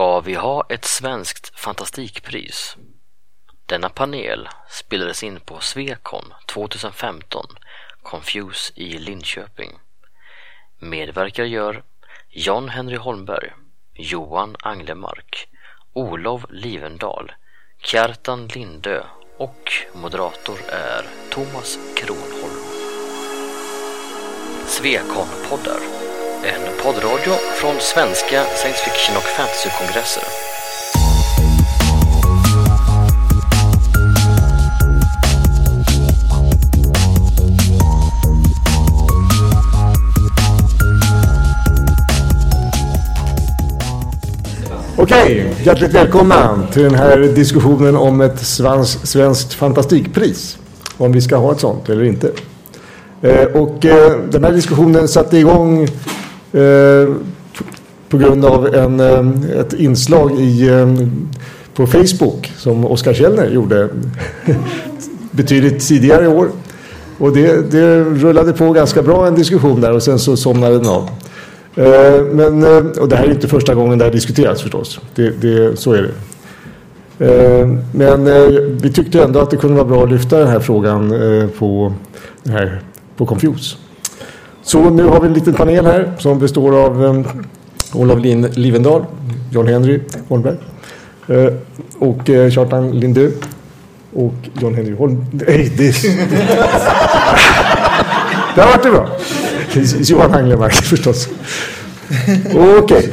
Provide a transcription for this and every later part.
Ska vi ha ett svenskt fantastikpris? Denna panel spelades in på Swecon 2015, Confuse i Linköping. Medverkar gör John Henry Holmberg, Johan Anglemark, Olof Livendal, Kjartan Lindö och moderator är Thomas Kronholm. Svekon-poddar, en poddradio från svenska science fiction och fantasykongresser. Okej, hjärtligt välkomna till den här diskussionen om ett svans, svenskt fantastikpris. Om vi ska ha ett sånt eller inte. Eh, och eh, den här diskussionen satte igång Eh, på grund av en, eh, ett inslag i, eh, på Facebook som Oskar Källner gjorde betydligt tidigare i år. Och det, det rullade på ganska bra en diskussion där och sen så somnade den av. Men, och det här är inte första gången det här diskuteras förstås. Det, det, så är det. Men vi tyckte ändå att det kunde vara bra att lyfta den här frågan på, här, på Confuse. Så nu har vi en liten panel här som består av eh, Olof Lin- Livendal, John Henry Holmberg eh, och eh, Kjartan Lindö och John Henry Holm... Nej, det... Där vart det bra. Johan Anglemark förstås. Okej.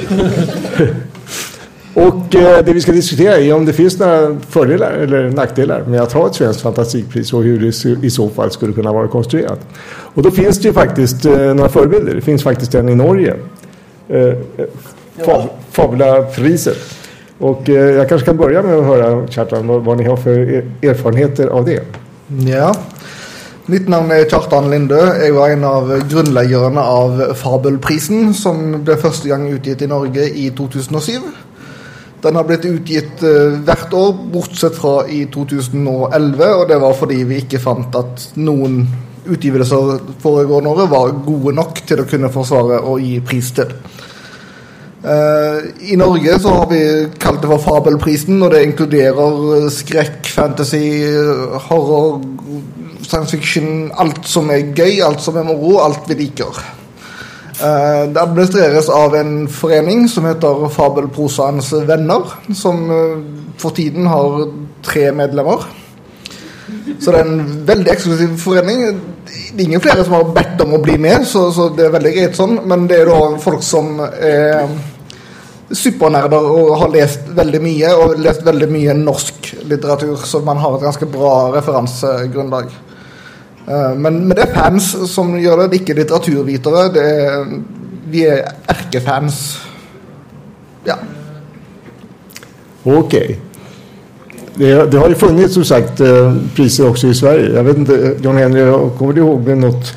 Och eh, det vi ska diskutera är om det finns några fördelar eller nackdelar med att ha ett svenskt fantastikpris och hur det i så fall skulle kunna vara konstruerat. Och då finns det ju faktiskt eh, några förebilder. Det finns faktiskt en i Norge. Eh, Fab, Fabula-priset. Och eh, jag kanske kan börja med att höra, Kjartan, vad, vad ni har för er- erfarenheter av det. Ja. Mitt navn er Kjartan Lindø. Jeg var en av grunnleggerne av Fabelprisen, som ble første gang utgitt i Norge i 2007. Den har blitt utgitt eh, hvert år, bortsett fra i 2011, og det var fordi vi ikke fant at noen utgivelser foregående året var gode nok til å kunne forsvare å gi pris til. Eh, I Norge så har vi kalt det for Fabelprisen, og det inkluderer skräck, skrekk, fantasy, horror, science fiction, alt som er gøy, alt som er moro, alt vi liker. Eh, det administreras av en förening som heter Fabelprosans vänner som eh, för tiden har tre medlemmar. Så det är en väldigt exklusiv förening. Det är ingen fler som har bett om att bli med, så, så det är väldigt greit sånt. Men det är då folk som är supernerder och har läst väldigt mycket och läst väldigt mycket norsk litteratur, så man har ett ganska bra referensgrundlag. Eh, Men, men det er fans som gjør det, det ikke litteraturvitere. Det vi er erkefans. Ja. Okej. Det, det har ju funnits som sagt eh, priser också i Sverige. Jag vet inte, John Henry, kommer du ihåg med något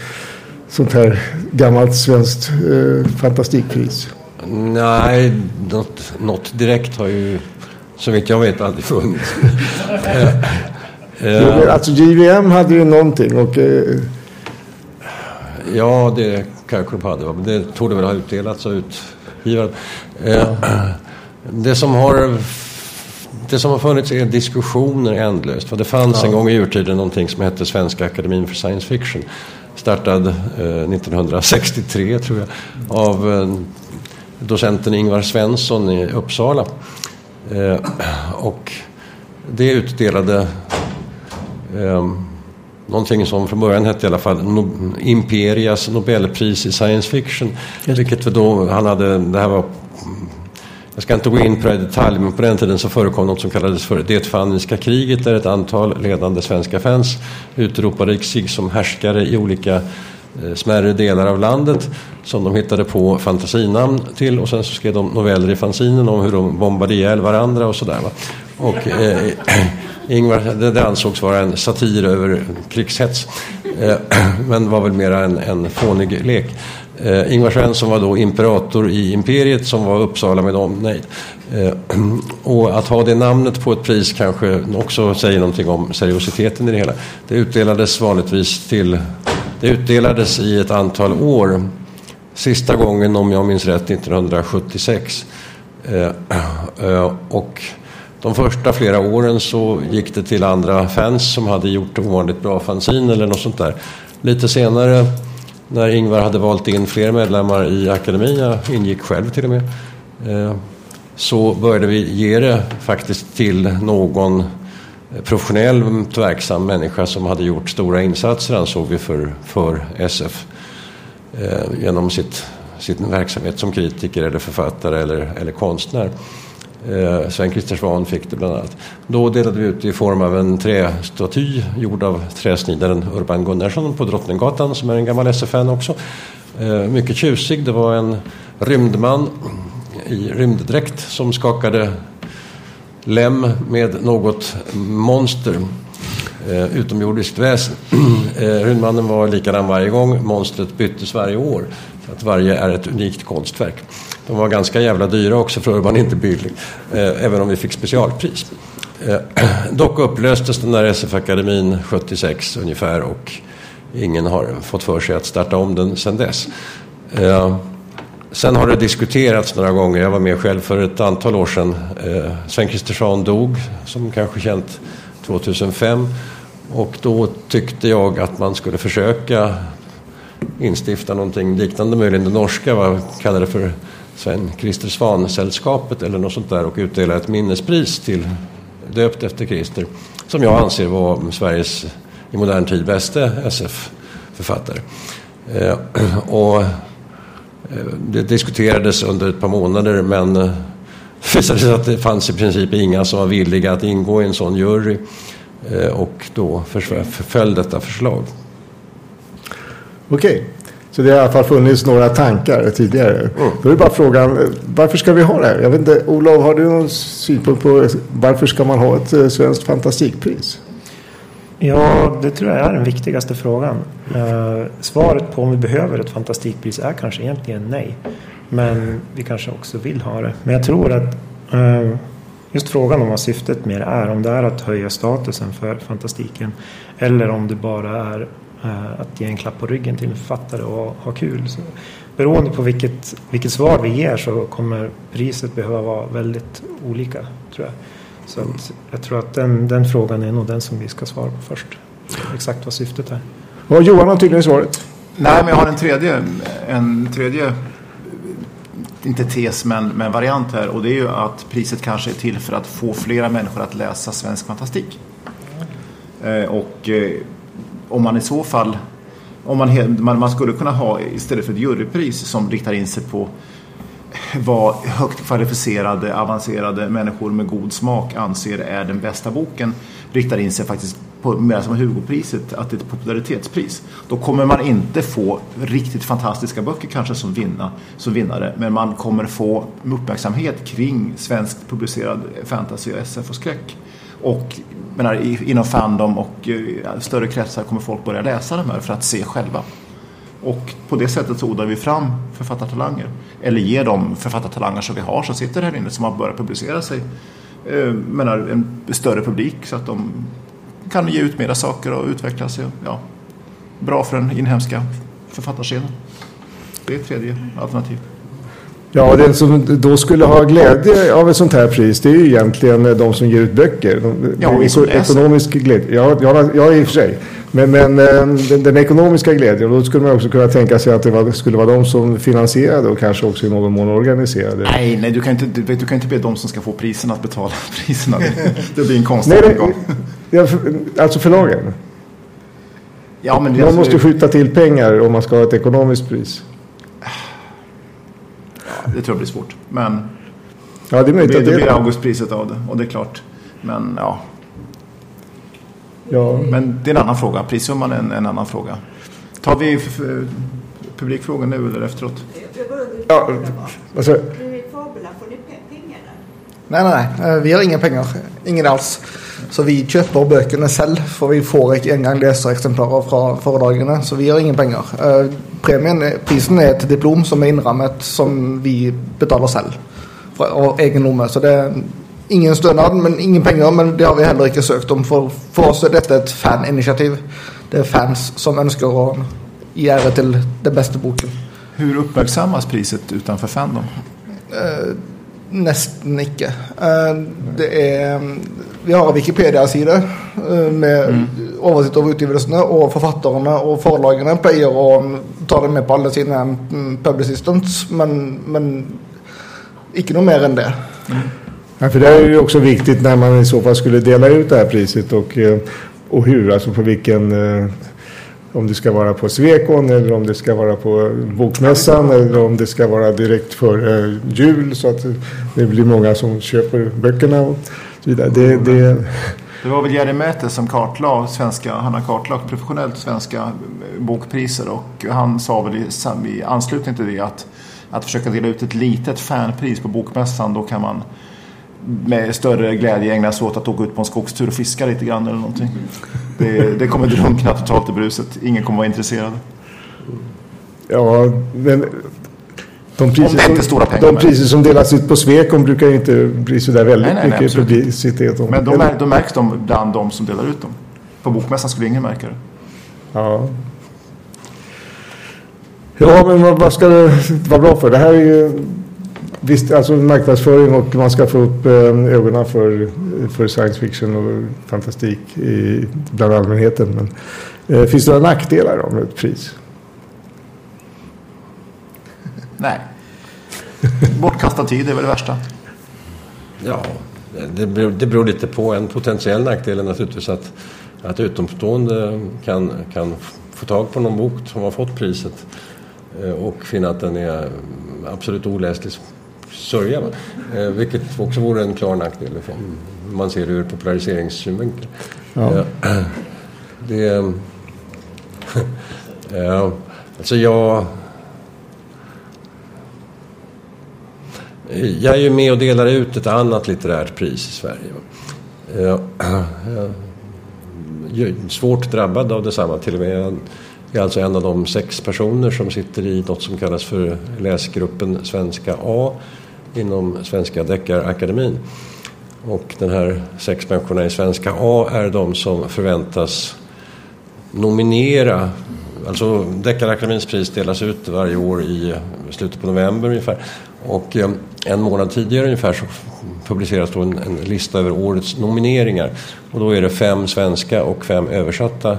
sånt här gammalt svenskt eh, fantastikpris? Nej, något, något direkt har ju så vitt jag vet aldrig funnits. Eh, Alltså JVM hade ju någonting och eh, ja, det kanske de hade, men det tog det väl ha utdelats av utgivaren. Eh, det som har det som har funnits är diskussioner ändlöst. För det fanns en gång i urtiden någonting som hette Svenska Akademin för Science Fiction. Startad eh, 1963 tror jag av eh, docenten Ingvar Svensson i Uppsala. Eh, och det utdelade eh, någonting som från början hette i alla fall no, Imperias Nobelpris i science fiction. Vilket då, han hade, det här var jag ska inte gå in på det i detalj, men på den tiden så förekom något som kallades för det fanniska kriget där ett antal ledande svenska fans utropade sig som härskare i olika eh, smärre delar av landet som de hittade på fantasinamn till och sen så skrev de noveller i fanzinen om hur de bombade ihjäl varandra och sådär. Va? Och eh, Ingvar, det, det ansågs vara en satir över krigshets eh, men var väl mera en, en fånig lek. Eh, Ingvar Svensson var då imperator i imperiet som var Uppsala med omnejd. Eh, och att ha det namnet på ett pris kanske också säger någonting om seriositeten i det hela. Det utdelades vanligtvis till, det utdelades i ett antal år. Sista gången, om jag minns rätt, 1976. Eh, eh, och de första flera åren så gick det till andra fans som hade gjort ovanligt bra fanzin eller något sånt där. Lite senare när Ingvar hade valt in fler medlemmar i akademin, jag ingick själv till och med, eh, så började vi ge det faktiskt till någon professionellt verksam människa som hade gjort stora insatser ansåg vi för, för SF eh, genom sitt, sin verksamhet som kritiker eller författare eller, eller konstnär. Eh, Sven-Christer Svan fick det bland annat. Då delade vi ut det i form av en trästaty gjord av träsnidaren Urban Gunnarsson på Drottninggatan som är en gammal SF-fan också. Eh, mycket tjusig. Det var en rymdman i rymddräkt som skakade lem med något monster. Eh, utomjordiskt väsen. eh, rymdmannen var likadan varje gång. Monstret byttes varje år. Att varje är ett unikt konstverk. De var ganska jävla dyra också för Urban inte billig. Eh, även om vi fick specialpris. Eh, dock upplöstes den där SF-akademin 76 ungefär och ingen har fått för sig att starta om den sedan dess. Eh, sen har det diskuterats några gånger. Jag var med själv för ett antal år sedan. Eh, Sven Kristersson dog, som kanske känt, 2005. Och då tyckte jag att man skulle försöka instifta någonting liknande möjligen det norska, vad kallar det för Sven Christer Svan-sällskapet eller något sånt där och utdela ett minnespris till döpt efter Christer som jag anser var Sveriges i modern tid bästa SF-författare. Eh, och eh, det diskuterades under ett par månader men det visade sig att det fanns i princip inga som var villiga att ingå i en sån jury eh, och då föll detta förslag. Okej, så det har i alla fall funnits några tankar tidigare. Mm. Då är bara frågan, varför ska vi ha det här? Jag vet inte, Olof, har du någon synpunkt på varför ska man ha ett eh, svenskt fantastikpris? Ja, det tror jag är den viktigaste frågan. Uh, svaret på om vi behöver ett fantastikpris är kanske egentligen nej. Men vi kanske också vill ha det. Men jag tror att just frågan om vad syftet med det är, om det är att höja statusen för fantastiken eller om det bara är att ge en klapp på ryggen till en författare och ha kul. Så, beroende på vilket, vilket svar vi ger så kommer priset behöva vara väldigt olika, tror jag. Så jag tror att den, den frågan är nog den som vi ska svara på först. Exakt vad syftet är. Och Johan har tydligen svaret. Nej, men jag har en tredje, en tredje inte tes, men, men variant här. Och det är ju att priset kanske är till för att få flera människor att läsa svensk fantastik. Eh, och eh, om man i så fall, om man, man, man skulle kunna ha istället för ett jurypris som riktar in sig på vad högt kvalificerade, avancerade människor med god smak anser är den bästa boken riktar in sig faktiskt på mer som Hugopriset, att det är ett popularitetspris. Då kommer man inte få riktigt fantastiska böcker kanske som, vinna, som vinnare, men man kommer få uppmärksamhet kring svenskt publicerad fantasy, SF och skräck. Och menar, inom fandom och eh, större kretsar kommer folk börja läsa de här för att se själva. Och på det sättet så odlar vi fram författartalanger. Eller ger de författartalanger som vi har som sitter här inne som har börjat publicera sig eh, menar, en större publik så att de kan ge ut mera saker och utveckla sig. Ja, bra för den inhemska författarscenen. Det är ett tredje alternativ. Ja, den som då skulle ha glädje av ett sånt här pris det är ju egentligen de som ger ut böcker. De, ja, vi som ekonomisk glädje. Ja, ja, ja, i och för sig. Men, men eh, den, den, ekonomiska glädjen, då skulle man också kunna tänka sig att det var, skulle vara de som finansierade och kanske också i någon mån organiserade. Nej, nej du, kan inte, du, du kan inte be de som ska få priserna att betala priserna. Det, det blir en konstig nej, ja, för, Alltså förlagen? Ja, men man alltså, måste skjuta till pengar om man ska ha ett ekonomiskt pris. Det tror jag blir svårt. Men ja, det, är möjligt det, det blir Augustpriset av det. Och det är klart. Men ja, Ja. Men det är en annan fråga. Prissumman är en, en annan fråga. Tar vi publikfrågan nu eller efteråt? Ja, alltså. Nej, nej, nej. Vi har inga pengar. Ingen alls. Så vi köper böckerna själv för vi får ett en gång läsarexemplarer från föredragene. Så vi har ingen pengar. Premien, prisen är ett diplom som är inrammet som vi betalar själv. Av egen lomme. Så det ingen stønad, men ingen pengar. Men det har vi heller inte sökt om. För, för oss är detta ett faninitiativ. Det är fans som önskar att ge ära till den bästa boken. Hur uppmärksammas priset utanför Fandom? Eh, Nästan icke. Eh, det är, vi har en Wikipedia-sida eh, med mm. oversikt över utgivelserna och författarna och förlagen plejer att ta det med på alla sina mm, publicistants. Men, men icke något mer än det. Mm. Ja, för det är ju också viktigt när man i så fall skulle dela ut det här priset och, eh, och hur, alltså på vilken om det ska vara på Svekon eller om det ska vara på Bokmässan eller om det ska vara direkt före jul så att det blir många som köper böckerna och så vidare. Det, det... det var väl Jerry Mäte som kartlade svenska, han har kartlagt professionellt svenska bokpriser och han sa väl i, i anslutning till det att att försöka dela ut ett litet fanpris på Bokmässan då kan man med större glädje ägna sig åt att åka ut på en skogstur och fiska lite grann eller någonting. Det, det kommer drunkna totalt i bruset. Ingen kommer vara intresserad. Ja, men de priser, som, pengar, de priser som delas ut på Svekon brukar ju inte bli så där väldigt nej, nej, mycket publicitet. Men de, mär, de märks de bland de som delar ut dem. På Bokmässan skulle ingen märka det. Ja. Ja, men vad ska det vara bra för? Det här är ju Visst, alltså marknadsföring och man ska få upp eh, ögonen för, för science fiction och fantastik i, bland allmänheten. Men, eh, finns det några nackdelar med ett pris? Nej. Bortkastad tid är väl det värsta. Ja, det beror, det beror lite på. En potentiell nackdel är naturligtvis att, att utomstående kan, kan få tag på någon bok som har fått priset eh, och finna att den är absolut oläslig sörja. Eh, vilket också vore en klar nackdel om man ser det ur populariseringssynvinkel. Ja. Eh, det... ja, alltså jag... Jag är ju med och delar ut ett annat litterärt pris i Sverige. Jag, svårt drabbad av detsamma. Till och med är alltså en av de sex personer som sitter i något som kallas för läsgruppen Svenska A inom Svenska Deckarakademin. Och den här sex människorna i Svenska A är de som förväntas nominera Alltså Deckarakademins pris delas ut varje år i slutet på november ungefär. Och eh, en månad tidigare ungefär så publiceras då en, en, lista över årets nomineringar. Och då är det fem svenska och fem översatta,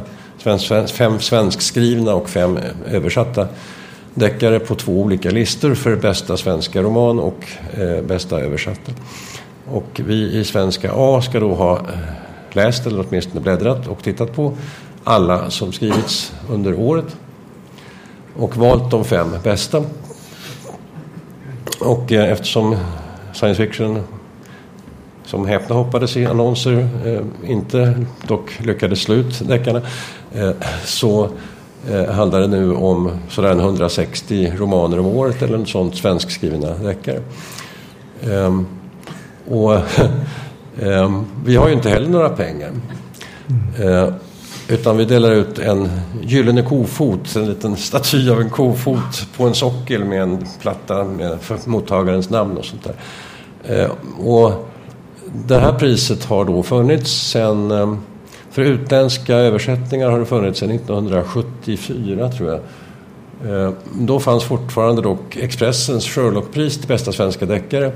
fem svenskskrivna och fem eh, översatta deckare på två olika listor för bästa svenska roman och eh, bästa översatta. Och vi i svenska A ska då ha eh, läst eller åtminstone bläddrat och tittat på alla som skrivits under året och valt de fem bästa. Och eh, eftersom science fiction som häpna hoppades i annonser eh, inte dock lyckades slå ut deckarna Eh, så eh, handlar det nu om sådär 160 romaner om året eller något sånt svenskskrivna deckare. Ehm, och ehm, vi har ju inte heller några pengar. Eh, utan vi delar ut en gyllene kofot, en liten staty av en kofot på en sockel med en platta med mottagarens namn och sånt där. Och det här priset har då funnits sedan ehm, för utländska översättningar har det funnits sedan 1974 tror jag. Eh, då fanns fortfarande dock Expressens Sherlockpris till bästa svenska deckare.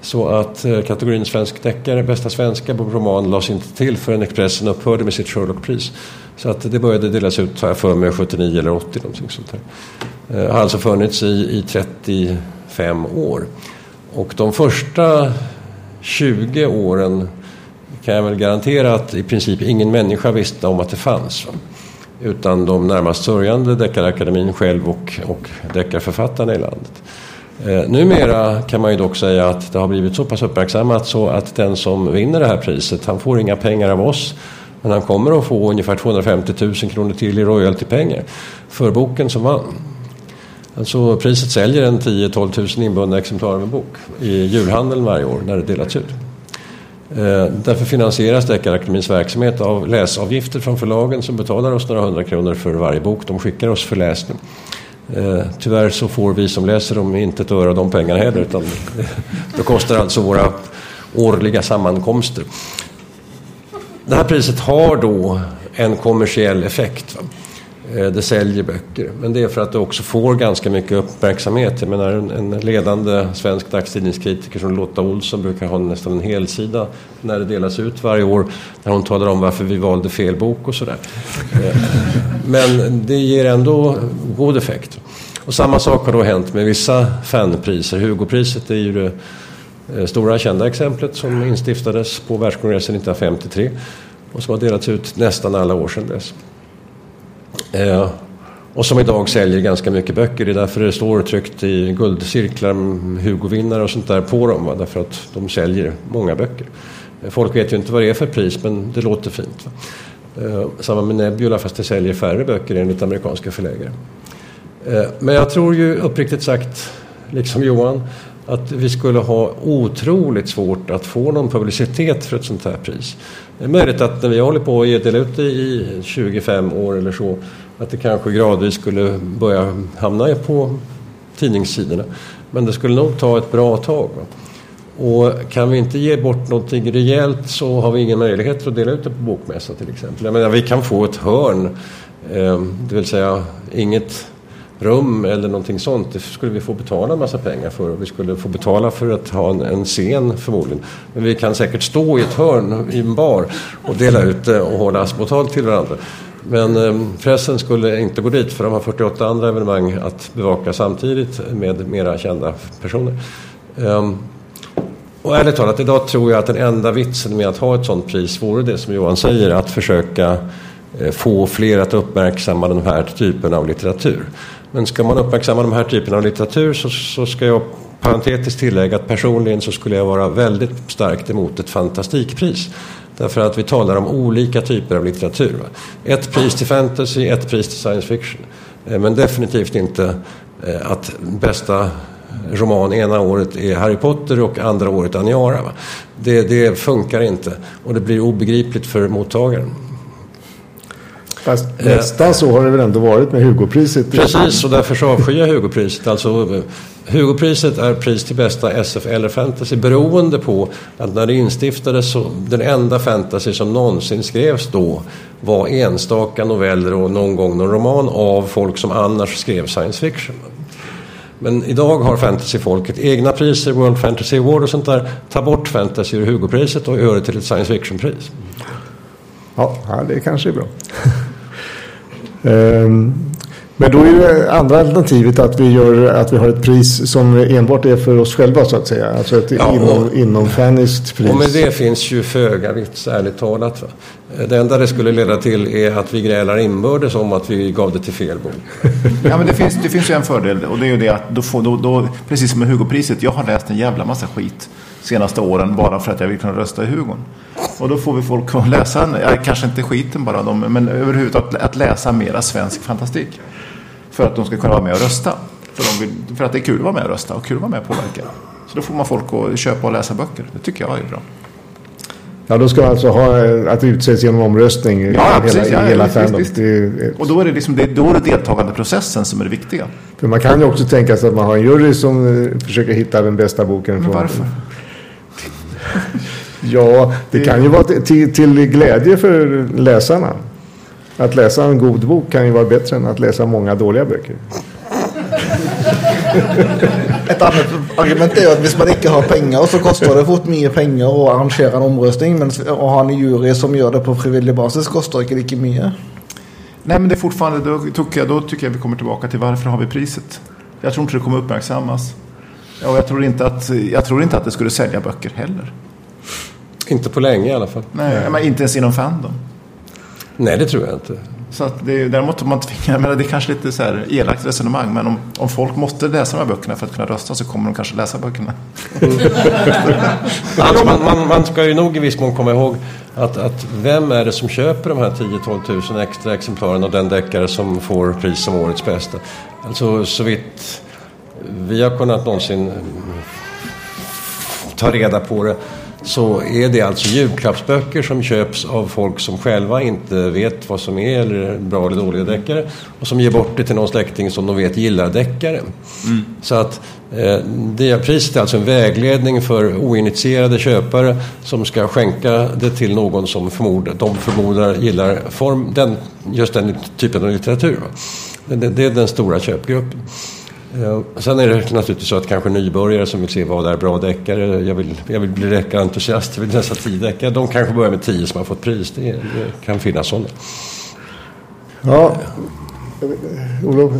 Så att eh, kategorin svensk deckare, bästa svenska roman lades inte till förrän Expressen upphörde med sitt Sherlockpris. Så att det började delas ut, har jag för mig, 79 eller 80 någonting sånt där. Eh, har alltså funnits i, i 35 år. Och de första 20 åren kan jag väl garantera att i princip ingen människa visste om att det fanns. Utan de närmast sörjande Deckarakademin själv och, och deckarförfattarna i landet. Eh, numera kan man ju dock säga att det har blivit så pass uppmärksammat så att den som vinner det här priset, han får inga pengar av oss. Men han kommer att få ungefär 250 000 kronor till i royaltypengar för boken som vann. Alltså priset säljer en 10-12 000 inbundna exemplar av en bok i julhandeln varje år när det delats ut. Eh, därför finansieras Deckarakademins verksamhet av läsavgifter från förlagen som betalar oss några hundra kronor för varje bok de skickar oss för läsning. Eh, tyvärr så får vi som läser dem inte ett öre av de pengarna heller utan det kostar alltså våra årliga sammankomster. Det här priset har då en kommersiell effekt. Eh, det säljer böcker. Men det är för att det också får ganska mycket uppmärksamhet. Jag menar en, ledande svensk dagstidningskritiker som Lotta Olsson brukar ha nästan en helsida när det delas ut varje år. När hon talar om varför vi valde fel bok och sådär. Eh, men det ger ändå god effekt. Och samma sak har då hänt med vissa fanpriser. Hugopriset är ju det eh, stora kända exemplet som instiftades på världskongressen 1953 och som har delats ut nästan alla år sedan dess. Eh, och som idag säljer ganska mycket böcker. Det är därför det står tryckt i guldcirklar med Hugo-vinnare och sånt där på dem. Va? Därför att de säljer många böcker. Eh, folk vet ju inte vad det är för pris men det låter fint. Va? Eh, samma med Nebula fast det säljer färre böcker enligt amerikanska förläggare. Eh, Men jag tror ju uppriktigt sagt, liksom Johan, att vi skulle ha otroligt svårt att få någon publicitet för ett sånt här pris. Det är möjligt att när vi håller på att dela ut det i 25 år eller så, att det kanske gradvis skulle börja hamna på tidningssidorna. Men det skulle nog ta ett bra tag. Och kan vi inte ge bort någonting rejält så har vi ingen möjlighet att dela ut det på bokmässa till exempel. Jag menar, vi kan få ett hörn, eh, det vill säga inget rum eller någonting sånt. Det skulle vi få betala en massa pengar för. Vi skulle få betala för att ha en, en scen förmodligen. Men vi kan säkert stå i ett hörn i en bar och dela ut det och hålla asmotal till varandra. Men eh, pressen skulle inte gå dit för de har 48 andra evenemang att bevaka samtidigt med mera kända personer. Ehm, och ärligt talat, idag tror jag att den enda vitsen med att ha ett sådant pris vore det som Johan säger, att försöka eh, få fler att uppmärksamma den här typen av litteratur. Men ska man uppmärksamma de här typen av litteratur så, så ska jag parentetiskt tillägga att personligen så skulle jag vara väldigt starkt emot ett fantastikpris. Därför att vi talar om olika typer av litteratur. Va? Ett pris till fantasy, ett pris till science fiction. Eh, men definitivt inte eh, att bästa roman ena året är Harry Potter och andra året Aniara. Va? Det, det funkar inte och det blir obegripligt för mottagaren. Fast nästan så har det väl ändå varit med Hugopriset. Precis, och därför så avskyr jag Hugopriset. Alltså, Hugopriset är pris till bästa SF eller fantasy beroende på att när det instiftades så den enda fantasy som någonsin skrevs då var enstaka noveller och någon gång någon roman av folk som annars skrev science fiction. Men idag har fantasyfolket egna priser, World Fantasy Award och sånt där. Ta bort fantasy ur Hugopriset och gör det till ett science fiction-pris. Ja, ja, det kanske är bra. Ehm, Men då är det andra alternativet att vi, gör, att vi har ett pris som enbart är för oss själva så att säga. Alltså ett Ja, inom, inomfaniskt pris. Och med det finns ju föga vits, ärligt talat. Va? Det enda det skulle leda till är att vi grälar inbördes om att vi gav det till fel bok. Ja, men det finns, det finns ju en fördel och det är ju det att då får, då, då, precis som med Hugopriset, jag har läst en jävla massa skit senaste åren bara för att jag vill kunna rösta i Hugon. Och då får vi folk att läsa, ja, kanske inte skiten bara, de, men överhuvudtaget att läsa mera svensk fantastik. För att de ska kunna vara med och rösta. För, de vill, för att det är kul att vara med och rösta och kul att vara med och påverka. Så då får man folk att köpa och läsa böcker. Det tycker jag är bra. Ja, då ska man alltså ha eh, att det utses genom omröstning Ja, hela, precis. Ja, hela visst, visst. Är- Och då är det, liksom, det, då är det deltagandeprocessen som är det viktiga. För man kan ju också tänka sig att man har en jury som eh, försöker hitta den bästa boken. Men från- varför? Ja, det kan ju vara till, till glädje för läsarna. Att läsa en god bok kan ju vara bättre än att läsa många dåliga böcker. Ett annat argument är att hvis man inte har pengar så kostar det fort mycket pengar att arrangera en omröstning. Men att ha en jury som gör det på frivillig basis kostar inte lika mycket. Nej, men det är fortfarande, då tycker, jag, då tycker jag vi kommer tillbaka till varför har vi priset? Jag tror inte det kommer uppmärksammas. Ja, Och jag tror, inte att, jag tror inte att det skulle sälja böcker heller. Inte på länge i alla fall. Nej, men inte ens inom Fandom. Nej, det tror jag inte. Så att det, är- däremot om man tvingar, menar, det är kanske lite så här elakt resonemang, men om, om folk måste läsa de här böckerna för att kunna rösta så kommer de kanske läsa böckerna. Alltså man, man, man ska ju nog i viss mån komma ihåg att, att vem är det som köper de här 10-12 000 extra exemplaren av den deckare som får pris som årets bästa? Alltså så vitt vi har kunnat någonsin mm, ta reda på det så är det alltså julklappsböcker som köps av folk som själva inte vet vad som är eller bra eller dåliga deckare och som ger bort det till någon släkting som de vet gillar deckare. Mm. Så att eh, det priset är alltså en vägledning för oinitierade köpare som ska skänka det till någon som förmodar, de förmodar gillar form, den, just den typen av litteratur. Det, det är den stora köpgruppen. Sen är det naturligtvis så att kanske nybörjare som vill se vad är bra deckare. Jag vill, jag vill bli deckarentusiast, jag vill läsa tio deckare. De kanske börjar med tio som har fått pris. Det, det kan finnas sådana. Ja, Olof?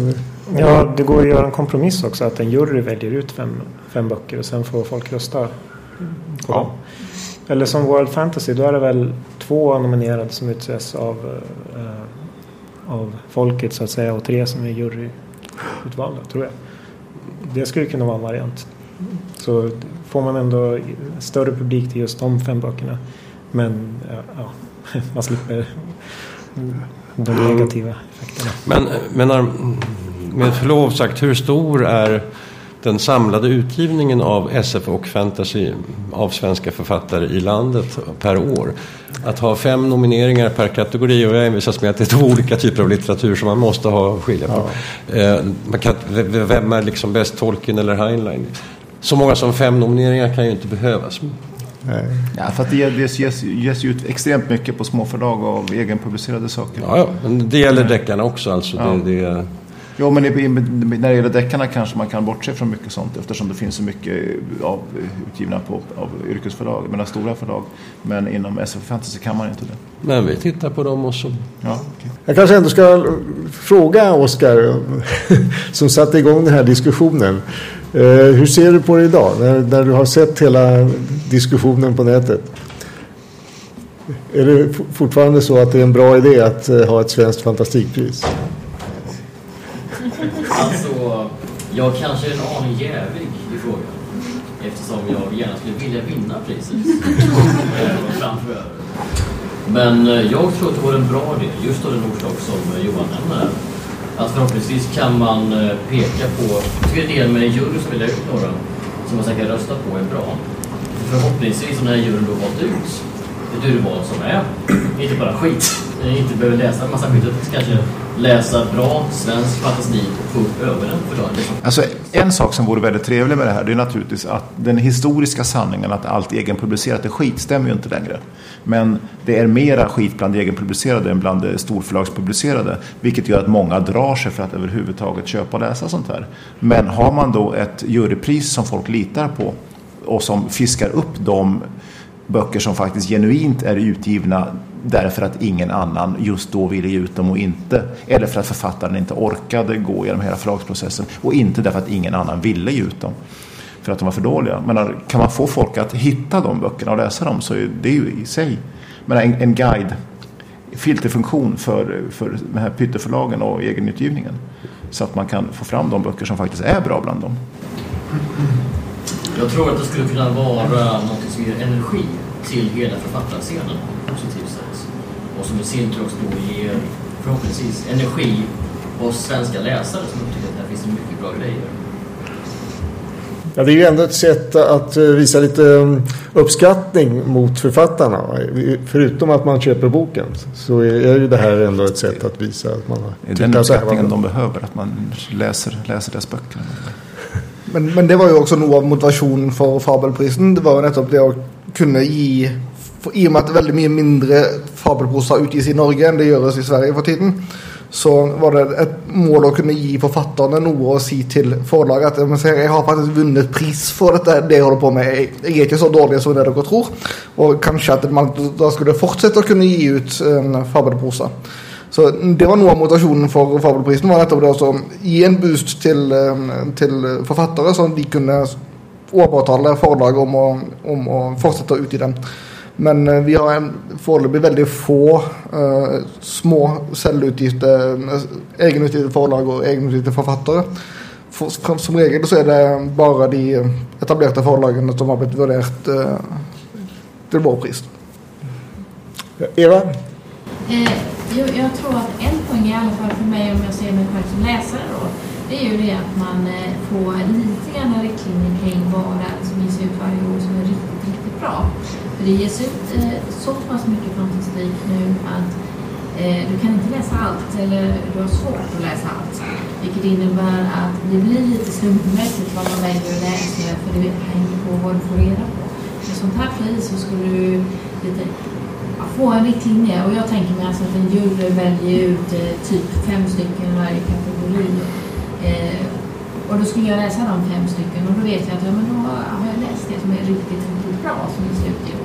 Ja, det går att göra en kompromiss också. Att en jury väljer ut fem, fem böcker och sen får folk rösta på ja. dem. Eller som World Fantasy, då är det väl två nominerade som utses av, äh, av folket så att säga och tre som är juryutvalda, tror jag. Det skulle kunna vara en variant. Så får man ändå större publik till just de fem böckerna. Men ja, man slipper de negativa effekterna. Men, men med förlov sagt, hur stor är den samlade utgivningen av SF och fantasy av svenska författare i landet per år. Att ha fem nomineringar per kategori och jag envisas med att det är två olika typer av litteratur som man måste ha skilja på. Ja. Eh, man kan, vem är liksom bäst, Tolkien eller Heinlein? Så många som fem nomineringar kan ju inte behövas. Nej. Ja, för att det ges, ges, ges ut extremt mycket på småförlag av egenpublicerade saker. Ja, ja. Men det gäller deckarna också. Alltså. Ja. Det, det, Jo, men när det gäller deckarna kanske man kan bortse från mycket sånt eftersom det finns så mycket av, utgivna på, av yrkesförlag, menar stora förlag. Men inom SF Fantasy kan man inte det. Men vi tittar på dem och så. Ja, okay. Jag kanske ändå ska fråga Oskar som satte igång den här diskussionen. Eh, hur ser du på det idag när, när du har sett hela diskussionen på nätet? Är det fortfarande så att det är en bra idé att eh, ha ett svenskt fantastikpris? Alltså, jag kanske är en aning jävig i frågan. Eftersom jag gärna skulle vilja vinna priset. Eh, framför. Men eh, jag tror att det vore en bra idé, just av den orsak som eh, Johan nämner. Att förhoppningsvis kan man peka på, jag tycker idén med en jury som vill ut några som man säkert röstar på är bra. Förhoppningsvis om den här juryn då valt ut ett urval som är inte bara skit, inte behöver läsa en massa skit, utan kanske läsa bra svensk fantastik och få upp ögonen för dagen? Alltså, en sak som vore väldigt trevlig med det här det är naturligtvis att den historiska sanningen att allt egenpublicerat är skit stämmer ju inte längre. Men det är mera skit bland egenpublicerade än bland eh, storförlagspublicerade. Vilket gör att många drar sig för att överhuvudtaget köpa och läsa sånt här. Men har man då ett jurypris som folk litar på och som fiskar upp de böcker som faktiskt genuint är utgivna därför att ingen annan just då ville ge ut dem och inte. Eller för att författaren inte orkade gå genom hela förlagsprocessen och inte därför att ingen annan ville ge ut dem. För att de var för dåliga. Men kan man få folk att hitta de böckerna och läsa dem så är det ju i sig men en, en guide, filterfunktion för, för de här pytteförlagen och egenutgivningen. Så att man kan få fram de böcker som faktiskt är bra bland dem. Jag tror att det skulle kunna vara något som ger energi till hela författarscenen positivt. Och som i sin tur också då ger förhoppningsvis energi hos svenska läsare som upptäcker att det här finns mycket bra grejer. Ja, det är ju ändå ett sätt att eh, visa lite mm, uppskattning mot författarna. Förutom att man köper boken så är ju det här ändå ett sätt att visa att man har Den uppskattningen de behöver, att man läser, läser deras böcker. Men, men det var ju också nog av motivation för Fabelprisen. Det var ju nettopp det att kunna ge, i och med att väldigt mycket mindre fabelprosa utges i Norge än det görs i Sverige för tiden. Så var det ett mål att kunna ge författarna något och säga till förlaget att jag har faktiskt vunnit pris för detta, det jag håller på med. Jag är inte så dålig som dere tror. Och kanske att man då skulle fortsätta kunna ge ut en fabelpåse. Så det var nog av motivationen för Fabelprisen var nettopp det att ge en boost till, eh, till författare så att de kunde overtale förlag om att, om att fortsätta ut i den. Men eh, vi har en foreløpig väldigt få uh, små selvutgitte, egenutgitte forlag och egenutgitte författare. For, som regel så är det bara de etablerade förlagen som har blivit värderat uh, till vår pris. Eva? Eh, jag, jag, tror att en poäng i alla fall för mig om jag ser mig själv som läsare då, det är ju det att man eh, får lite grann riktlinjer kring vad det är som ges ut varje år som är riktigt, riktigt bra. För det ges ut eh, så pass mycket fantastik nu att eh, du kan inte läsa allt eller du har svårt att läsa allt. Vilket innebär att det blir lite slumpmässigt vad man väljer att läsa för det hänger på vad du får reda på. Med sånt här pris så skulle du lite, ja, få en riktlinje och jag tänker mig alltså att en jury väljer ut eh, typ fem stycken i varje kategori. Eh, och då skulle jag läsa de fem stycken och då vet jag att ja, men då har jag läst det som är riktigt, riktigt bra som är ut i år.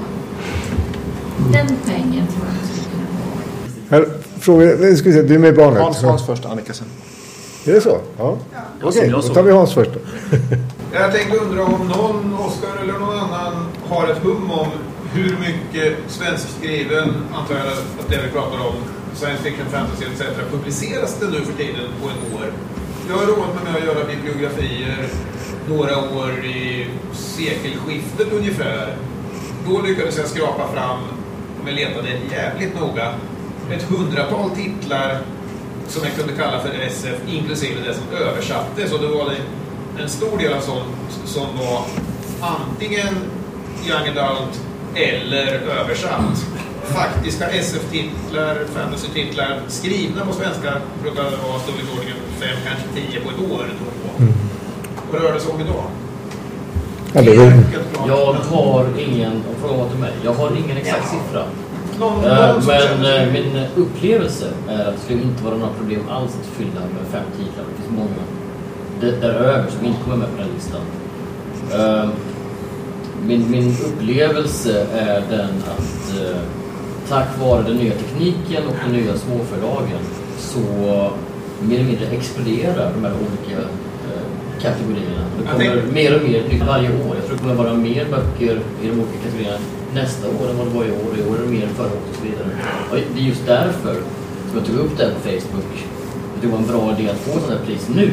Den pengen tror jag skulle kunna få. Här, fråga, nu ska vi se, du är med barnet. Hans, Hans först, Annika sen. Är det så? Ja. Ja, Okej, jag då tar vi Hans först då. Jag tänkte undra om någon, Oskar eller någon annan, har ett hum om hur mycket svenskskriven, antar jag att det vi pratar om, science fiction, fantasy etc. publiceras det nu för tiden på ett år? Jag har roat mig med att göra bibliografier några år i sekelskiftet ungefär. Då lyckades jag skrapa fram, om jag letade jävligt noga, ett hundratal titlar som jag kunde kalla för SF, inklusive det som översattes. Och det var det en stor del av sånt som var antingen young adult eller översatt. Faktiska SF-titlar, fantasy-titlar skrivna på svenska brukar vara storleksordningen fem, kanske tio på ett år. Då. Vad rör det sig om idag? Det är, Jag har ingen, var till mig, jag har ingen exakt siffra. Eh, Men eh, min upplevelse är att det skulle inte vara några problem alls att fylla med fem titlar. Det finns många där- däröver som inte kommer med på den listan. Eh, Min, min upplevelse är den att eh, tack vare den nya tekniken och de nya småförlagen så mer eller mindre exploderar de här olika kategorierna. Det kommer tänker- mer och mer nytt varje år. Jag tror det kommer vara mer böcker i de olika kategorierna nästa år än vad det var i år. I år är det mer än förra året och så vidare. Och det är just därför som jag tog upp det här på Facebook. Det var en bra idé att få sånt här pris nu.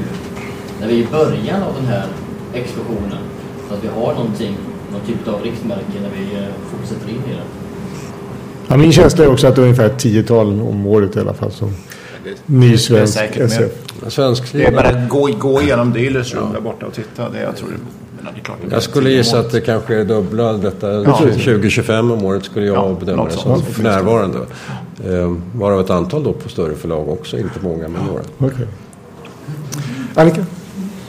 När vi är i början av den här explosionen. Så att vi har någonting, någon typ av riktmärke när vi eh, fortsätter in i det. ja, min känsla är också att det är ungefär ett tiotal om året i alla fall som ny svensk. SF. Svensk Det är bara att gå, gå igenom Dealers Room där borta och titta. Det, jag tror det, men det är klart, det Jag skulle gissa att det kanske är dubbla detta. 20-25 om året skulle jag Ja, bedöma det som för närvarande. Eh, varav ett antal då på större förlag också. Inte många men några. Okej. Annika?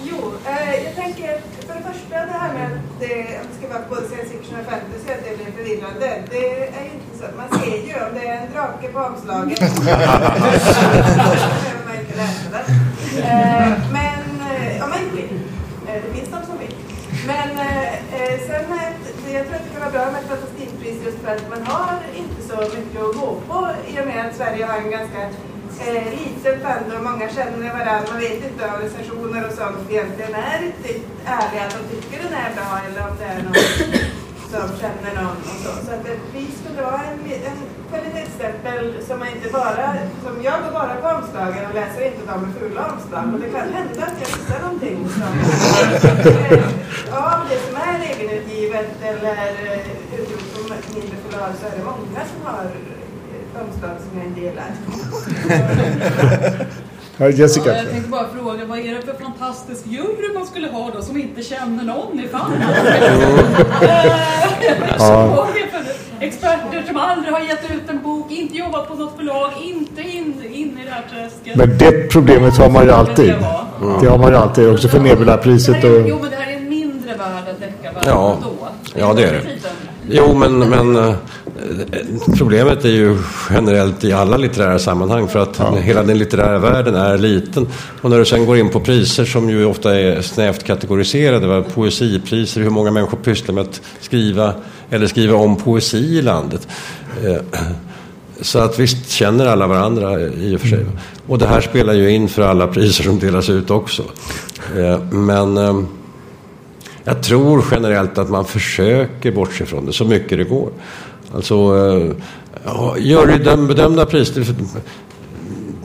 Jo, eh, jag tänker för det första det här med att det att det ska vara både science fiction och fantasy, att det blir förvirrande. Det är ju inte så. Man ser ju om det är en drake på omslaget. Eh, men, eh, ja men det vill. Det finns de som vill. Men eh, sen det- jag tror att det kan vara bra med ett fantastikpris just för att man har inte så mycket att gå på i och med att Sverige har en ganska eh, liten och Många känner varandra. Man vet inte om recensioner och sånt egentligen är riktigt ärliga. Att de tycker den är bra eller om det är något som känner någon och så. Så att vi skulle ha en, en kvalitetsstämpel som man inte bara, som jag går bara på omslagen och läser inte de med fula omslag. Och det kan hända att jag missar någonting som av det som är egenutgivet eller eh, utgjort på mindre förlag så är det många som har eh, omslag som jag inte gillar. Ja, Jessica? Ja, jag tänkte bara fråga, vad är det för fantastisk jury man skulle ha då som inte känner någon i fallet? Ja. Experter som aldrig har gett ut en bok, inte jobbat på något förlag, inte in, in i det här träsket. Men det problemet har man ju alltid. Det har man ju alltid, också för Nebulapriset. Här Och, jo, men det här är en mindre värld än deckarvärlden Ja. då. Ja, det är det. Jo, men, men eh, problemet är ju generellt i alla litterära sammanhang för att hela den litterära världen är liten. Och när du sen går in på priser som ju ofta är snävt kategoriserade, va? poesipriser, hur många människor pysslar med att skriva eller skriva om poesi i landet. Eh, Så att visst känner alla varandra i och för sig. Och det här spelar ju in för alla priser som delas ut också. Eh, Men eh, jag tror generellt att man försöker bortse från det så mycket det går. Alltså, eh, jurybedömda priser.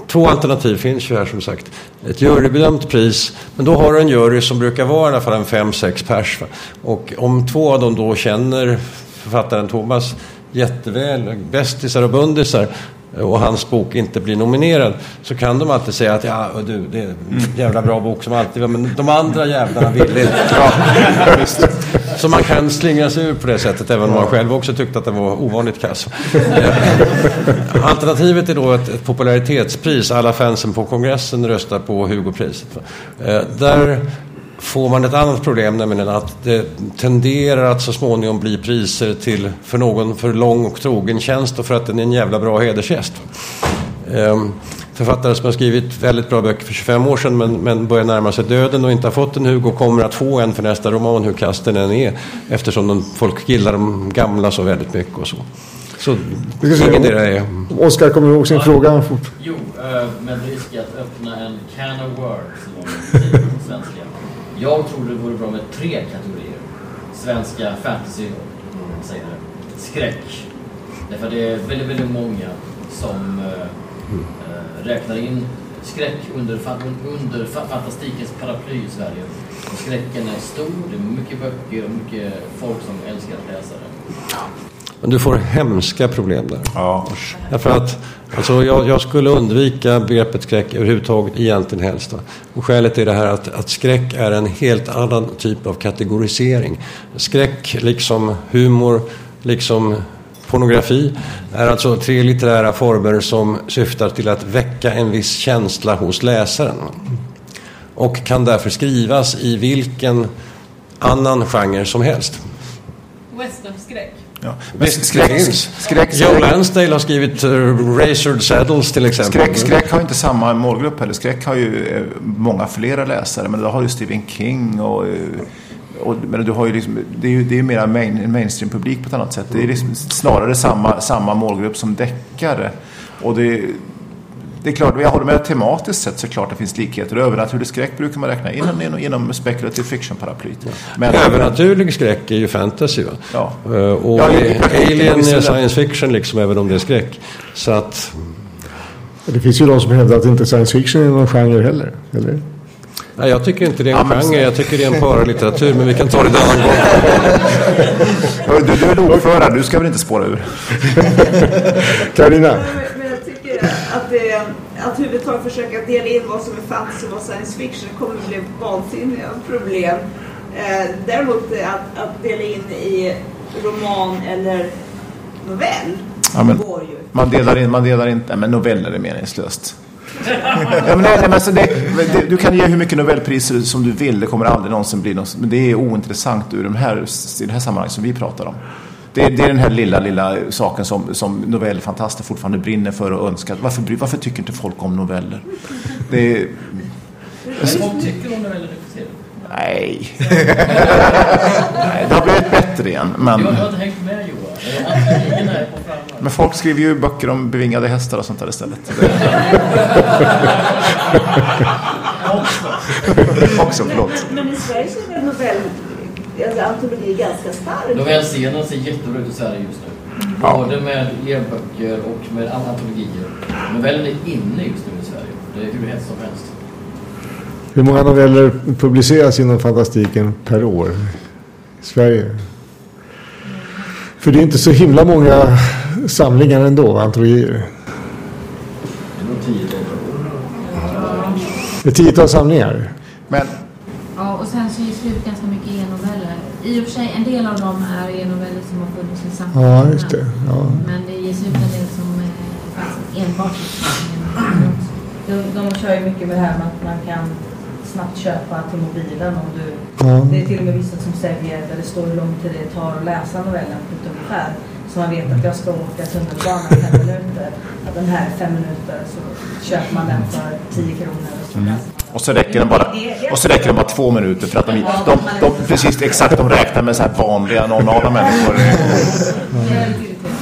Två alternativ finns ju här som sagt. Ett jurybedömt pris, men då har du en jury som brukar vara i alla fall en fem, sex pers. Va? Och om två av dem då känner författaren Thomas jätteväl, bästisar och bundisar, och hans bok inte blir nominerad så kan de alltid säga att ja, du, det är en jävla bra bok som alltid men de andra jävlarna ville inte. Ja, så man kan slingra sig ur på det sättet även om man själv också tyckte att den var ovanligt kass. Alternativet är då ett, ett popularitetspris. Alla fansen på kongressen röstar på Hugopriset. Eh, Där får man ett annat problem, nämligen att det tenderar att så småningom bli priser till för någon för lång och trogen tjänst och för att den är en jävla bra hedersgäst. Ehm, Författare som har skrivit väldigt bra böcker för 25 år sedan men, men börjar närma sig döden och inte har fått en Hugo kommer att få en för nästa roman hur kass den än är eftersom de, folk gillar de gamla så väldigt mycket och så. Så Vi ska se. ingen är Oskar kommer ihåg sin fråga fort. Jo, eh, med risk att öppna en can of words jag tror det vore bra med tre kategorier. Svenska fantasy, om man säger det. Skräck. Därför det är väldigt, väldigt många som äh, räknar in skräck under, under fantastikens paraply i Sverige. Och skräcken är stor, det är mycket böcker och mycket folk som älskar att läsa det. Men du får hemska problem där. Ja. Därför att alltså, jag, jag skulle undvika begreppet skräck överhuvudtaget egentligen helst. Och skälet är det här att, att skräck är en helt annan typ av kategorisering. Skräck, liksom humor, liksom pornografi, är alltså tre litterära former som syftar till att väcka en viss känsla hos läsaren. Och kan därför skrivas i vilken annan genre som helst. Westernskräck. Ja. Men skräck, skräck, Joe Lansdale har skrivit uh, Razored Saddles till exempel. Skräck, skräck har inte samma målgrupp heller. Skräck har ju eh, många flera läsare. Men då har ju Stephen King och... eh, och men du har ju liksom, det är ju det är mera main, mainstream-publik på ett annat sätt. Det är liksom snarare samma, samma målgrupp som deckare. Och det, det är klart, jag håller med tematiskt sett så klart det finns likheter. Övernaturlig skräck brukar man räkna in inom, inom speculative fiction-paraplyt. Men Övernaturlig skräck är ju fantasy. Va? Ja. Eh, Och Ja, Alien är science fiction liksom, även om det är skräck. Så att, Det finns ju de som hävdar att inte science fiction är någon genre heller. Eller? nej, jag tycker inte det är en Ja, genre, jag tycker det är en paralitteratur. Men vi kan ta det en annan gång. Du, du är lokförare, du ska väl inte spåra ur? Carina? Att, det, att huvudtaget försöka dela in vad som är fantasy och vad science fiction kommer att bli vansinniga problem. Eh, däremot eh, att, att dela in i roman eller novell Ja, men- går ju. Man delar, in, man delar inte, men noveller är meningslöst. ja, men nej, nej, men alltså det, det, du kan ge hur mycket nobelpriser som du vill, det kommer aldrig någonsin bli något, men det är ointressant ur de här, i det här sammanhanget som vi pratar om. Det, det är den här lilla, lilla saken som, som novellfantaster fortfarande brinner för och önskar. Varför, varför tycker inte folk om noveller? Det är, Men folk tycker om mycket. nej. nej. Det har blivit bättre igen, men... Jag har inte hängt med Johan. Men folk skriver ju böcker om bevingade hästar och sånt där istället. Också, förlåt. Men i Sverige så är det novell, alltså antologi ganska stark. Novellscenen ser jättebra ut i Sverige just nu. Både med e-böcker och med antologier. Novellen är inne just nu i Sverige. Det är hur hett som helst. Hur många noveller publiceras inom fantastiken per år i Sverige? För det är inte så himla många samlingar ändå, antologier. Det är nog. Det är tiotal samlingar. Men Ja, och sen så är slut ganska mycket e-noveller. I och för sig, en del av dem är e-noveller som har funnits i samma Ja, just det. Ja. Men det ges ut en del som eh, faktiskt enbart De, de kör ju mycket med det här med att man kan snabbt köpa till mobilen om du... Ja. Det är till och med vissa som säljer där det står hur lång tid det tar att läsa novellen på ett ungefär. Så man vet att jag ska åka tunnelbana i fem minuter. Att den här är fem minuter så köper man den för 10 kronor. Och så läser. Och så räcker den bara, och så räcker den bara två minuter för att de, de, de, precis exakt de räknar med så här vanliga normala människor.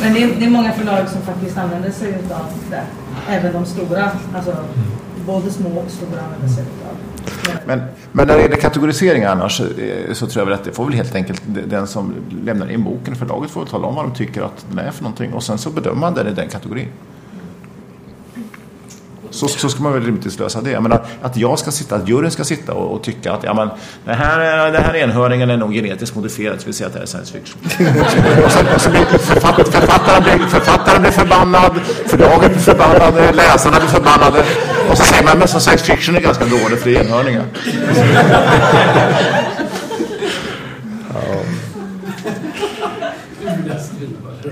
Men det är, det är många förlag som faktiskt använder sig av det. Även de stora, alltså både små och stora använder sig av. Men, men när det gäller kategorisering annars eh, så tror jag väl att det får väl helt enkelt den som lämnar in boken, förlaget får väl tala om vad de tycker att den är för någonting och sen så bedömer man den i den kategorin. Så, så ska man väl rimligtvis lösa det. Jag menar, att jag ska sitta, att juryn ska sitta och, och tycka att ja, men, det här, är- den här enhörningen är nog genetiskt modifierad, så vi säger att det här är science fiction. och så, och så blir författ, författaren, blir, författaren blir förbannad, förlaget blir förbannade, läsarna blir förbannade. Och så säger man men så science fiction är ganska dåligt för det är enhörningar.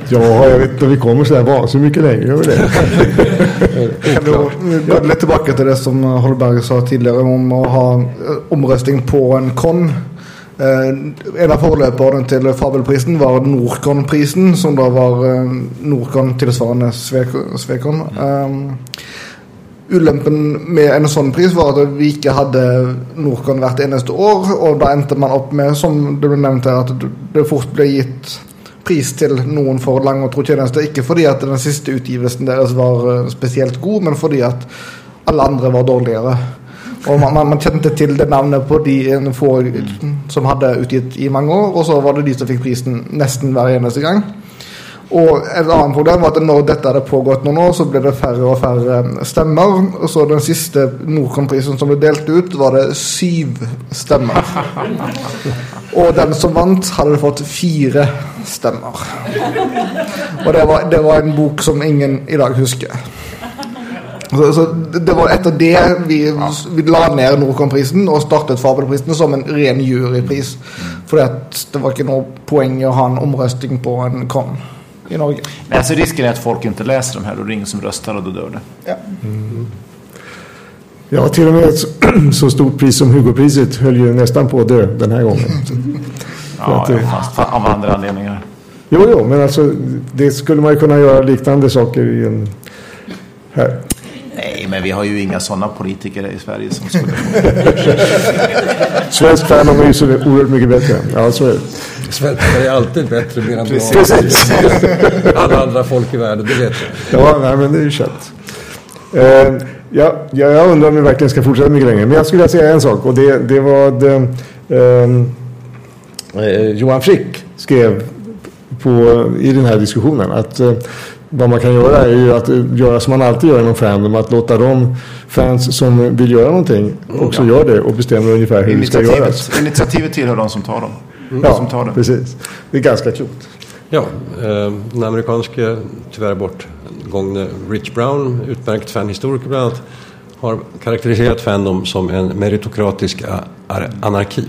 Ja, jag vet inte vi kommer så här vansinnigt mycket längre. Vi det? Kan du gå lite tillbaka till det som Holberg sa tidigare om att ha eh, omröstning på en kon. Eh, en av förlöparen till Fabelprisen var Norcon-prisen som då var eh, Norcon tillsvarande Svek- Svekon. Eh, Ulempen med en sånn pris var at vi ikke hadde Norcon hvert eneste år. Og da endte man opp med, som det ble nevnt her, at det fort ble gitt pris til noen for lang og tro tjeneste. Ikke fordi at den siste utgivelsen deres var eh, speciellt spesielt god, men fordi at alle andre var dårligere. Og man, man, man kjente til det navnet på de eh, få som hadde utgitt i mange år, og så var det de som fikk prisen nesten hver eneste gang. Og et annet problem var at når dette hadde pågått noen år, så ble det færre og færre stemmer. Og så den siste Nordkom-prisen som ble delt ut, var det syv stemmer. Og den som vant, hadde fått fire stemmer. Og det var, det var en bok som ingen i dag husker. Så, så det var etter det vi, vi la ned Nordkom-prisen og startet Fabelprisen som en ren jurypris. Fordi at det var ikke noe poeng i å ha en omrøsting på en kon i Norge. Nej, alltså risken är att folk inte läser de här och det är ingen som röstar och då dör det. Ja, till och med ett så, stort pris som Hugopriset höll ju nästan på att dö den här gången. Ja, att, ja, fast av andra anledningar. Jo, jo, men alltså det skulle man ju kunna göra liknande saker i en... Här. Nej, men vi har ju inga sådana politiker i Sverige som skulle... Svensk Fandom är ju så oerhört mycket bättre. Ja, så är det. Svenskar är alltid bättre medan Precis. alla andra folk i världen, det vet jag. Ja, nej, men det är ju känt. Eh, ja, ja, jag undrar om vi verkligen ska fortsätta mycket längre. Men jag skulle vilja säga en sak och det, det var det, ehm, eh, Johan Frick skrev på, i den här diskussionen att eh, vad man kan göra är ju att eh, göra som man alltid gör inom Fandom, att låta de fans som vill göra någonting också Ja. gör det och bestämmer ungefär hur det ska göras. Initiativet tillhör de som tar dem. De Ja, som tar det. precis. Det är ganska klokt. Ja, eh, den amerikanske, tyvärr bortgångne Rich Brown, utmärkt fanhistoriker bland annat, har karaktäriserat Fandom som en meritokratisk anarki.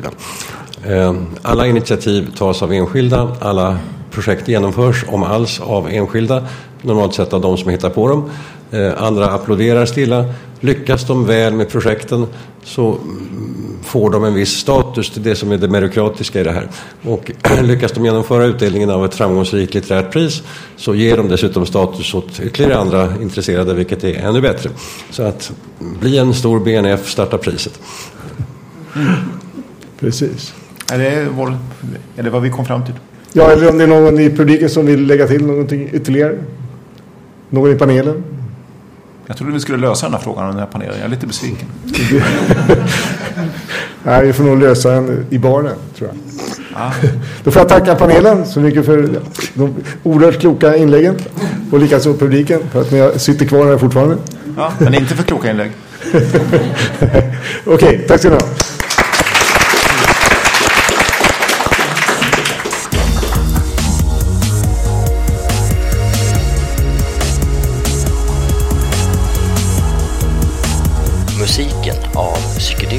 Eh, alla initiativ tas av enskilda, alla projekt genomförs, om alls, av enskilda, normalt sett av de som hittar på dem. Eh, andra applåderar stilla. Lyckas de väl med projekten så mm, får de en viss status till det som är det meritokratiska i det här. Och lyckas de genomföra utdelningen av ett framgångsrikt litterärt pris så ger de dessutom status åt ytterligare andra intresserade, vilket är ännu bättre. Så att bli en stor BNF, starta priset. Precis. Är det, vår, är det vad vi kom fram till? Ja, eller om det är någon i publiken som vill lägga till någonting ytterligare? Någon i panelen? Jag trodde vi skulle lösa den här frågan av den här panelen. Jag är lite besviken. Nej, vi får nog lösa den i baren, tror jag. Ja. Då får jag tacka panelen så mycket för de oerhört kloka inläggen. Och likaså publiken för att ni sitter kvar här fortfarande. Ja, men inte för kloka inlägg. Okej, tack ska ni ha.